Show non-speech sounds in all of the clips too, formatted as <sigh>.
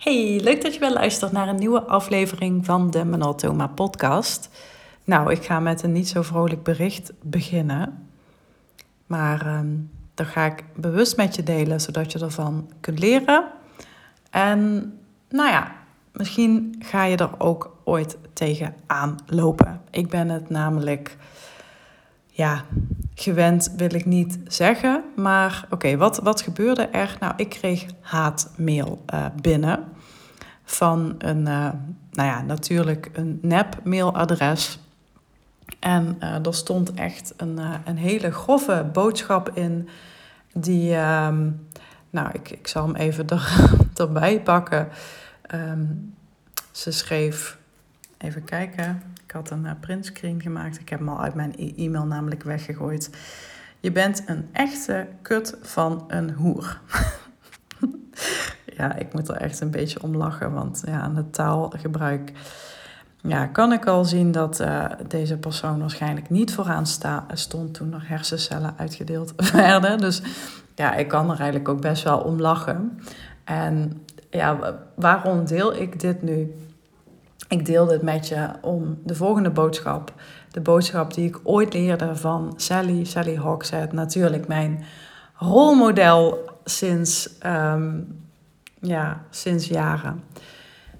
Hey, leuk dat je weer luistert naar een nieuwe aflevering van de Monotoma podcast. Nou, ik ga met een niet zo vrolijk bericht beginnen. Maar um, dat ga ik bewust met je delen, zodat je ervan kunt leren. En nou ja, misschien ga je er ook ooit tegenaan lopen. Ik ben het namelijk, ja, gewend wil ik niet zeggen. Maar oké, wat, wat gebeurde er? Nou, ik kreeg haatmail uh, binnen van een, uh, nou ja, natuurlijk een nep mailadres. En uh, er stond echt een, een hele grove boodschap in die, um, nou, ik, ik zal hem even er, <laughs> erbij pakken. Um, ze schreef, even kijken, ik had een uh, printscreen gemaakt. Ik heb hem al uit mijn e e-mail namelijk weggegooid. Je bent een echte kut van een hoer. <laughs> ja, ik moet er echt een beetje om lachen, want ja, aan het taalgebruik ja, kan ik al zien dat uh, deze persoon waarschijnlijk niet vooraan sta, stond toen er hersencellen uitgedeeld <laughs> werden. Dus ja, ik kan er eigenlijk ook best wel om lachen. En ja, waarom deel ik dit nu? Ik deel dit met je om de volgende boodschap. De boodschap die ik ooit leerde van Sally, Sally Hogshead. Natuurlijk mijn rolmodel sinds, um, ja, sinds jaren.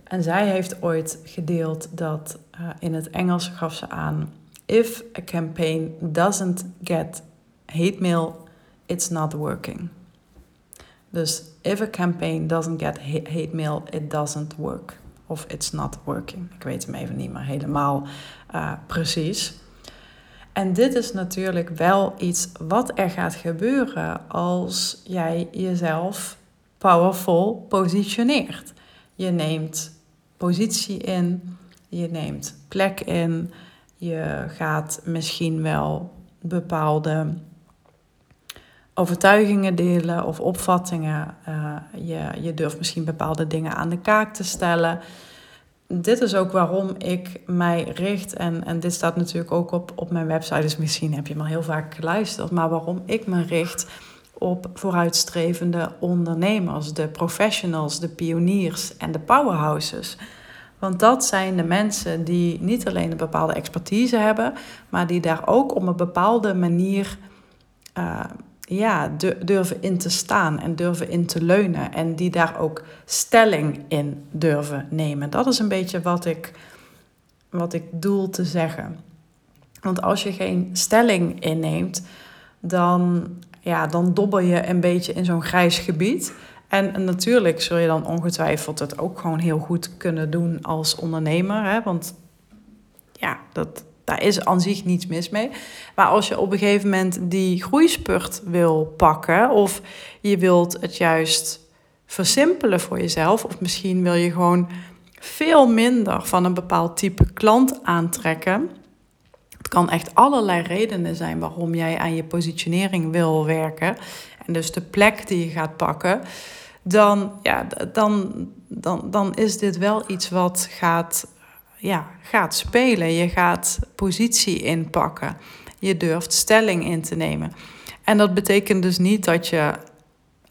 En zij heeft ooit gedeeld dat uh, in het Engels gaf ze aan: If a campaign doesn't get hate mail, it's not working. Dus if a campaign doesn't get hate mail, it doesn't work. Of it's not working. Ik weet hem even niet meer helemaal uh, precies. En dit is natuurlijk wel iets wat er gaat gebeuren als jij jezelf powerful positioneert. Je neemt positie in, je neemt plek in, je gaat misschien wel bepaalde overtuigingen delen of opvattingen. Uh, je, je durft misschien bepaalde dingen aan de kaak te stellen. Dit is ook waarom ik mij richt, en, en dit staat natuurlijk ook op, op mijn website, dus misschien heb je me heel vaak geluisterd, maar waarom ik me richt op vooruitstrevende ondernemers, de professionals, de pioniers en de powerhouses. Want dat zijn de mensen die niet alleen een bepaalde expertise hebben, maar die daar ook op een bepaalde manier uh, ja, durven in te staan en durven in te leunen. En die daar ook stelling in durven nemen. Dat is een beetje wat ik, wat ik doel te zeggen. Want als je geen stelling inneemt, dan, ja, dan dobbel je een beetje in zo'n grijs gebied. En natuurlijk zul je dan ongetwijfeld het ook gewoon heel goed kunnen doen als ondernemer. Hè? Want ja, dat, daar is aan zich niets mis mee. Maar als je op een gegeven moment die groeispurt wil pakken, of je wilt het juist versimpelen voor jezelf, of misschien wil je gewoon veel minder van een bepaald type klant aantrekken. Het kan echt allerlei redenen zijn waarom jij aan je positionering wil werken. En dus de plek die je gaat pakken. Dan, ja, dan, dan, dan is dit wel iets wat gaat ja, gaat spelen. Je gaat positie inpakken. Je durft stelling in te nemen. En dat betekent dus niet dat je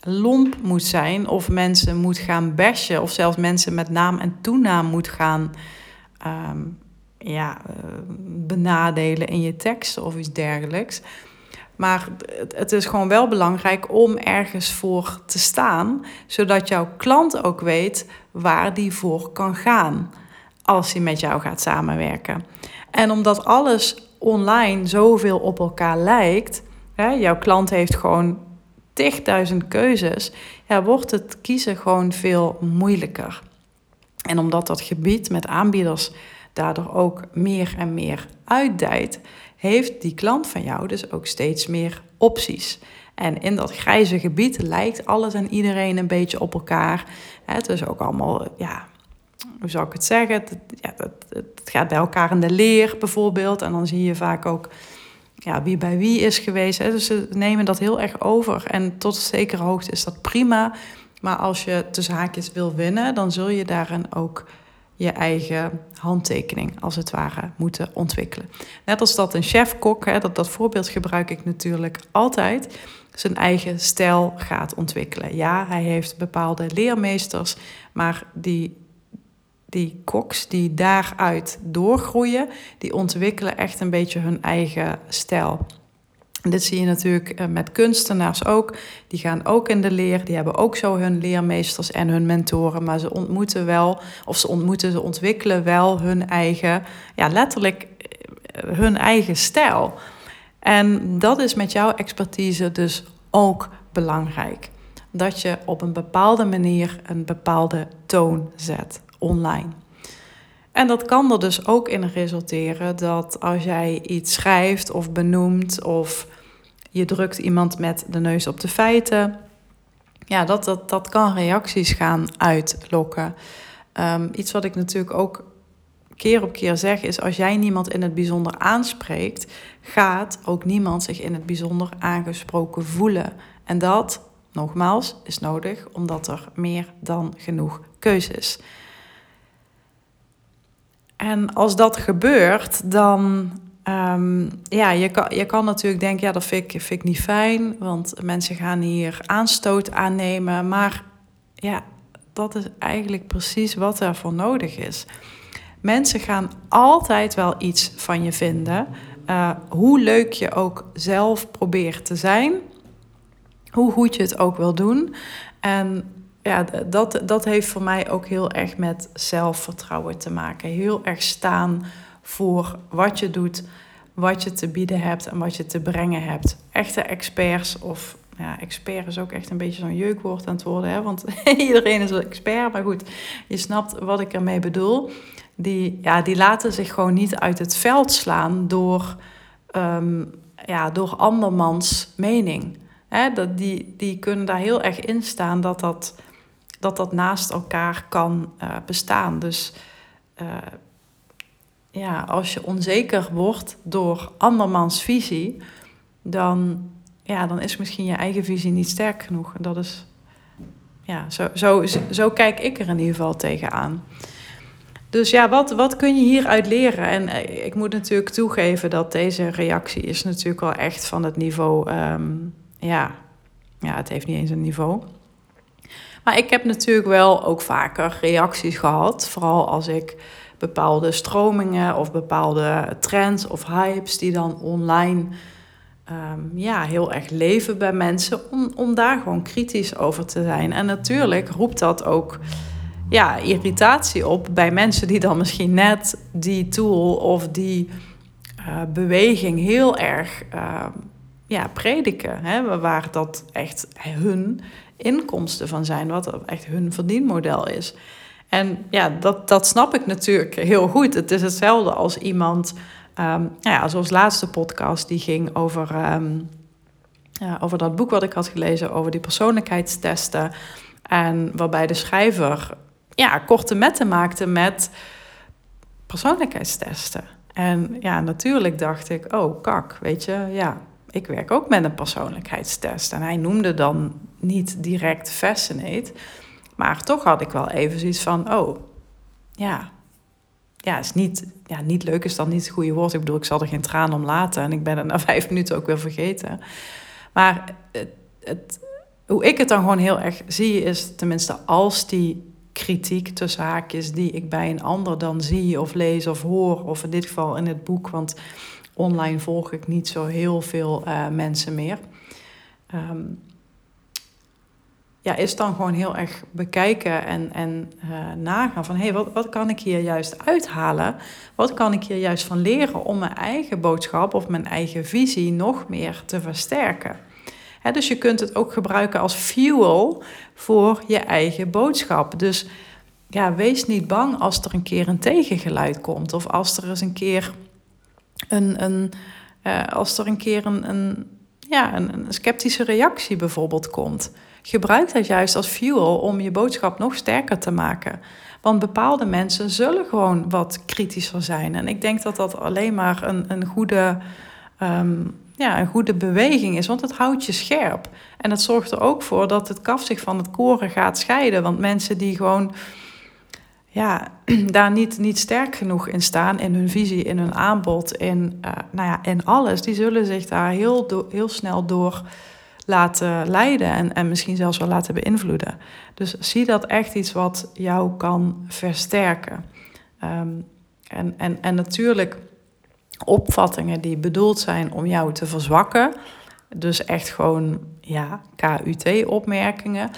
lomp moet zijn of mensen moet gaan bashen of zelfs mensen met naam en toenaam moet gaan um, ja, uh, benadelen in je teksten of iets dergelijks. Maar het is gewoon wel belangrijk om ergens voor te staan, zodat jouw klant ook weet waar die voor kan gaan als hij met jou gaat samenwerken. En omdat alles online zoveel op elkaar lijkt, hè, jouw klant heeft gewoon tigduizend keuzes, ja, wordt het kiezen gewoon veel moeilijker. En omdat dat gebied met aanbieders daardoor ook meer en meer uitdijt, heeft die klant van jou dus ook steeds meer opties. En in dat grijze gebied lijkt alles en iedereen een beetje op elkaar. Het is ook allemaal ja, hoe zou ik het zeggen? Het, ja, het, het, gaat bij elkaar in de leer bijvoorbeeld. En dan zie je vaak ook ja, wie bij wie is geweest. Hè. Dus ze nemen dat heel erg over. En tot een zekere hoogte is dat prima. Maar als je tussen haakjes wil winnen, dan zul je daarin ook je eigen handtekening, als het ware, moeten ontwikkelen. Net als dat een chef-kok, dat, dat voorbeeld gebruik ik natuurlijk altijd. zijn eigen stijl gaat ontwikkelen. Ja, hij heeft bepaalde leermeesters, maar die, die koks die daaruit doorgroeien, die ontwikkelen echt een beetje hun eigen stijl. En dit zie je natuurlijk eh, met kunstenaars ook. Die gaan ook in de leer, die hebben ook zo hun leermeesters en hun mentoren, maar ze ontmoeten wel, of ze ontmoeten, ze ontwikkelen wel hun eigen, ja, letterlijk eh, hun eigen stijl. En dat is met jouw expertise dus ook belangrijk. Dat je op een bepaalde manier een bepaalde toon zet online. En dat kan er dus ook in resulteren dat als jij iets schrijft of benoemt of je drukt iemand met de neus op de feiten, ja, dat, dat, dat kan reacties gaan uitlokken. Ehm, iets wat ik natuurlijk ook keer op keer zeg is: als jij niemand in het bijzonder aanspreekt, gaat ook niemand zich in het bijzonder aangesproken voelen. En dat, nogmaals, is nodig omdat er meer dan genoeg keuze is. En als dat gebeurt, dan um, ja, je kan, je kan natuurlijk denken, ja, dat vind ik, vind ik niet fijn, want mensen gaan hier aanstoot aannemen. Maar ja, dat is eigenlijk precies wat er voor nodig is. Mensen gaan altijd wel iets van je vinden. Uh, hoe leuk je ook zelf probeert te zijn, hoe goed je het ook wil doen. En ja, dat, dat heeft voor mij ook heel erg met zelfvertrouwen te maken. Heel erg staan voor wat je doet, wat je te bieden hebt en wat je te brengen hebt. Echte experts of ja, expert is ook echt een beetje zo'n jeukwoord aan het worden, hè? want <laughs> iedereen is een expert. Maar goed, je snapt wat ik ermee bedoel. Die, ja, die laten zich gewoon niet uit het veld slaan door, um, ja, door andermans mening. Hè? Dat, die, die kunnen daar heel erg in staan dat dat dat dat naast elkaar kan uh, bestaan. Dus uh, ja, als je onzeker wordt door andermans visie, dan, ja, dan is misschien je eigen visie niet sterk genoeg. En dat is, ja, zo, zo, zo kijk ik er in ieder geval tegenaan. Dus ja, wat, wat kun je hieruit leren? En eh, ik moet natuurlijk toegeven dat deze reactie is natuurlijk wel echt van het niveau... Um, ja, ja, het heeft niet eens een niveau. Maar ik heb natuurlijk wel ook vaker reacties gehad. Vooral als ik bepaalde stromingen of bepaalde trends of hypes die dan online ehm, ja, heel erg leven bij mensen. Om, om daar gewoon kritisch over te zijn. En natuurlijk roept dat ook ja, irritatie op bij mensen die dan misschien net die tool of die uh, beweging heel erg uh, ja, prediken. Hè, waar dat echt hun inkomsten van zijn, wat echt hun verdienmodel is. En ja, dat, dat snap ik natuurlijk heel goed. Het is hetzelfde als iemand, um, nou ja, zoals laatste podcast, die ging over, um, ja, over dat boek wat ik had gelezen, over die persoonlijkheidstesten. En waarbij de schrijver ja, korte metten maakte met persoonlijkheidstesten. En ja, natuurlijk dacht ik, oh kak, weet je, ja, ik werk ook met een persoonlijkheidstest. En hij noemde dan niet direct Fascinate. Maar toch had ik wel even zoiets van, oh, ja, ja, is niet, ja, niet leuk is dan niet het goede woord. Ik bedoel, ik zal er geen traan om laten en ik ben het na <laughs> vijf minuten ook weer vergeten. Maar het, het, hoe ik het dan gewoon heel erg zie, is tenminste als die kritiek tussen haakjes die ik bij een ander dan zie of lees of hoor, of in dit geval in het boek, want online volg ik niet zo heel veel uh, mensen meer. Um, ja, is dan gewoon heel erg bekijken en, en uh, nagaan van hé, hey, wat, wat kan ik hier juist uithalen? Wat kan ik hier juist van leren om mijn eigen boodschap of mijn eigen visie nog meer te versterken? Dus je kunt het ook gebruiken als fuel voor je eigen boodschap. Dus ja, wees niet bang als er een keer een tegengeluid komt of als er eens een keer een, een, uh, als er een keer een, een, ja, een, sceptische reactie bijvoorbeeld komt. Gebruik dat juist als fuel om je boodschap nog sterker te maken. Want bepaalde mensen zullen gewoon wat kritischer zijn. En ik denk dat dat alleen maar een, een, goede, um, ja, een goede beweging is, want het houdt je scherp. En het zorgt er ook voor dat het kaf zich van het koren gaat scheiden. Want mensen die gewoon ja, <clears throat> daar niet, niet sterk genoeg in staan in hun visie, in hun aanbod, in, uh, nou ja, in alles, die zullen zich daar heel, heel snel door laten leiden en, en misschien zelfs wel laten beïnvloeden. Dus zie dat echt iets wat jou kan versterken. Ehm, en, en, en natuurlijk opvattingen die bedoeld zijn om jou te verzwakken. Dus echt gewoon ja, KUT-opmerkingen.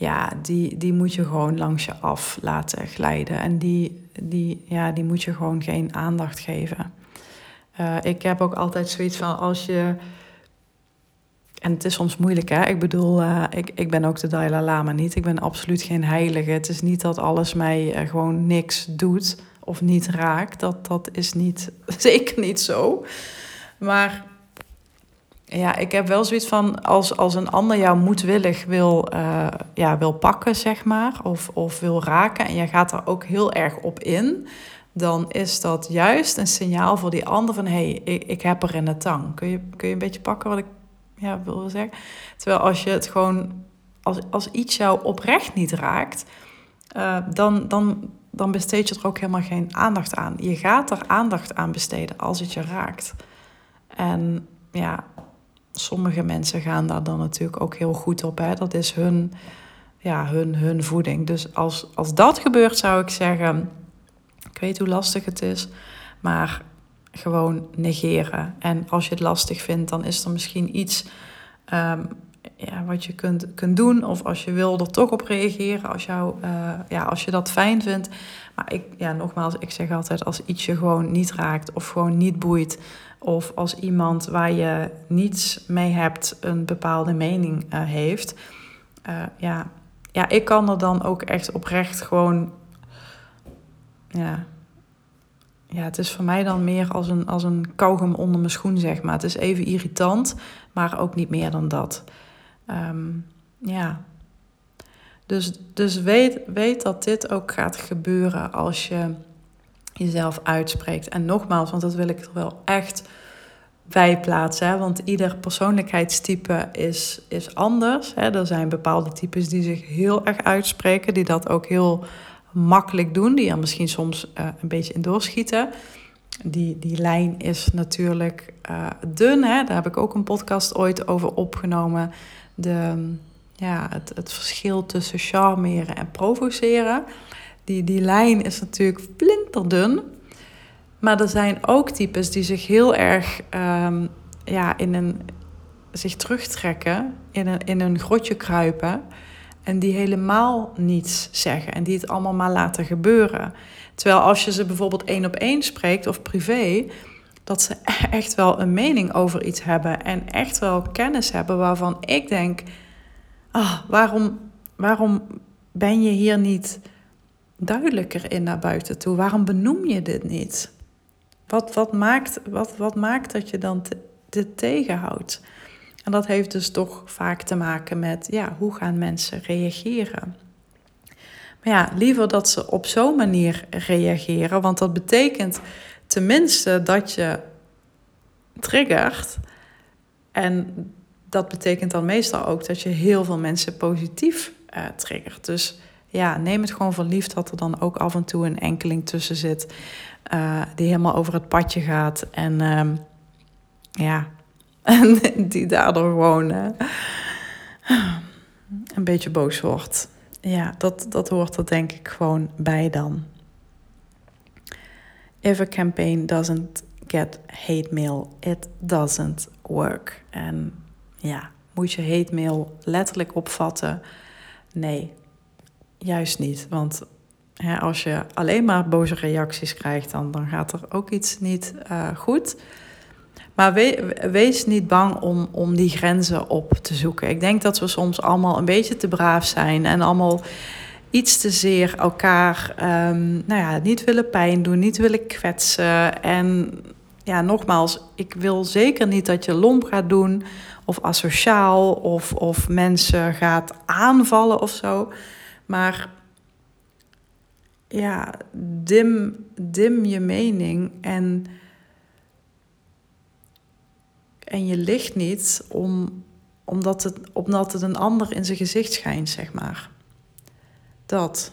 Ja, die, die moet je gewoon langs je af laten glijden. En die, die, ja, die moet je gewoon geen aandacht geven. Uh, ik heb ook altijd zoiets van als je. En het is soms moeilijk, hè? Ik bedoel, uh, ik, ik ben ook de Dalai Lama niet. Ik ben absoluut geen heilige. Het is niet dat alles mij uh, gewoon niks doet of niet raakt. Dat, dat is niet, <laughs> zeker niet zo. Maar ja, ik heb wel zoiets van als, als een ander jou moedwillig wil, ja, wil pakken, zeg maar, of, of wil raken en je gaat er ook heel erg op in, dan is dat juist een signaal voor die ander van hé, hey, ik, ik heb er in de tang. Kun je, kun je een beetje pakken wat ik ja, wil zeggen? Terwijl als je het gewoon, als, als iets jou oprecht niet raakt, uh, dan, dan, dan besteed je er ook helemaal geen aandacht aan. Je gaat er aandacht aan besteden als het je raakt. En ja, sommige mensen gaan daar dan natuurlijk ook heel goed op. Hè? Dat is hun, ja, hun, hun voeding. Dus als, als dat gebeurt, zou ik zeggen ik weet hoe lastig het is, maar gewoon negeren. En als je het lastig vindt, dan is er misschien iets um, ja, wat je kunt, kunt doen. Of als je wil er toch op reageren, als, jou, uh, ja, als je dat fijn vindt. Maar ik, ja, nogmaals, ik zeg altijd, als iets je gewoon niet raakt of gewoon niet boeit. Of als iemand waar je niets mee hebt een bepaalde mening uh, heeft. Uh, ja, ja, ik kan er dan ook echt oprecht gewoon ja, ja, het is voor mij dan meer als een, als een kauwgom onder mijn schoen, zeg maar. Het is even irritant, maar ook niet meer dan dat. Um, ja. Dus, dus weet, weet dat dit ook gaat gebeuren als je jezelf uitspreekt. En nogmaals, want dat wil ik er wel echt bij plaatsen. Hè? Want ieder persoonlijkheidstype is, is anders. Hè? Er zijn bepaalde types die zich heel erg uitspreken, die dat ook heel makkelijk doen, die er misschien soms uh, een beetje in doorschieten. Die, die lijn is natuurlijk uh, dun. Hè? Daar heb ik ook een podcast ooit over opgenomen. De, ja, het, het verschil tussen charmeren en provoceren. Die, die lijn is natuurlijk flinterdun. Maar er zijn ook types die zich heel erg um, ja, in een, zich terugtrekken, in een, in een grotje kruipen. En die helemaal niets zeggen en die het allemaal maar laten gebeuren. Terwijl als je ze bijvoorbeeld één op één spreekt of privé, dat ze echt wel een mening over iets hebben en echt wel kennis hebben waarvan ik denk: ah, waarom, waarom ben je hier niet duidelijker in naar buiten toe? Waarom benoem je dit niet? Wat, wat, maakt, wat, wat maakt dat je dan dit tegenhoudt? En dat heeft dus toch vaak te maken met, ja, hoe gaan mensen reageren? Maar ja, liever dat ze op zo'n manier reageren, want dat betekent tenminste dat je triggert. En dat betekent dan meestal ook dat je heel veel mensen positief uh, triggert. Dus ja, neem het gewoon voor lief dat er dan ook af en toe een enkeling tussen zit uh, die helemaal over het padje gaat. En uh, ja, <laughs> die daardoor gewoon uh, een beetje boos wordt. Ja, dat, dat hoort er denk ik gewoon bij dan. If a campaign doesn't get hate mail, it doesn't work. En ja, moet je hate mail letterlijk opvatten? Nee, juist niet. Want hè, als je alleen maar boze reacties krijgt, dan, dan gaat er ook iets niet uh, goed. Maar wees niet bang om, om die grenzen op te zoeken. Ik denk dat we soms allemaal een beetje te braaf zijn en allemaal iets te zeer elkaar um, nou ja, niet willen pijn doen, niet willen kwetsen. En ja, nogmaals, ik wil zeker niet dat je lomp gaat doen of asociaal of, of mensen gaat aanvallen of zo. Maar ja, dim, dim je mening en en je ligt niet om, omdat, het, omdat het een ander in zijn gezicht schijnt, zeg maar. Dat.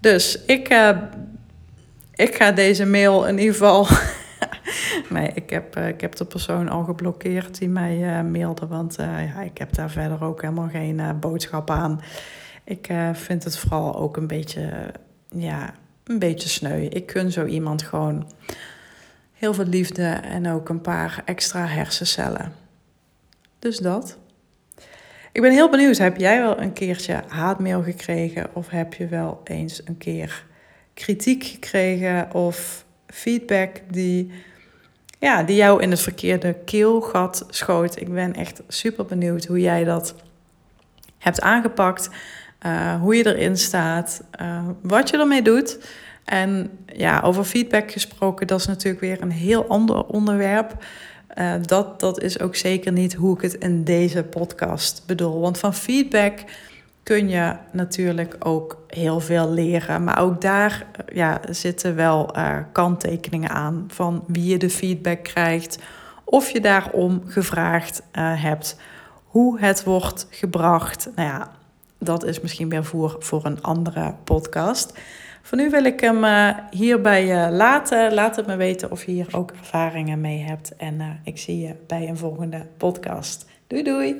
Dus ik, uh, ik ga deze mail in ieder geval <laughs> Nee, ik heb, uh, ik heb de persoon al geblokkeerd die mij uh, mailde. Want ja, ik heb daar verder ook helemaal geen boodschap aan. Ik vind het vooral ook een beetje, ja, een beetje sneu. Ik kun zo iemand gewoon heel veel liefde en ook een paar extra hersencellen. Dus dat. Ik ben heel benieuwd, heb jij wel een keertje haatmail gekregen of heb je wel eens een keer kritiek gekregen of feedback die, ja, die jou in het verkeerde keelgat schoot? Ik ben echt super benieuwd hoe jij dat hebt aangepakt, uh, hoe je erin staat, uh, wat je ermee doet. En ja, over feedback gesproken, dat is natuurlijk weer een heel ander onderwerp. Uh, dat, dat is ook zeker niet hoe ik het in deze podcast bedoel. Want van feedback kun je natuurlijk ook heel veel leren. Maar ook daar ja, zitten wel uh, kanttekeningen aan van wie je de feedback krijgt. Of je daarom gevraagd hebt. Hoe het wordt gebracht. Nou ja, dat is misschien weer voor, voor een andere podcast. Voor nu wil ik hem uh, hierbij uh, laten. Laat het me weten of je hier ook ervaringen mee hebt. En uh, ik zie je bij een volgende podcast. Doei doei!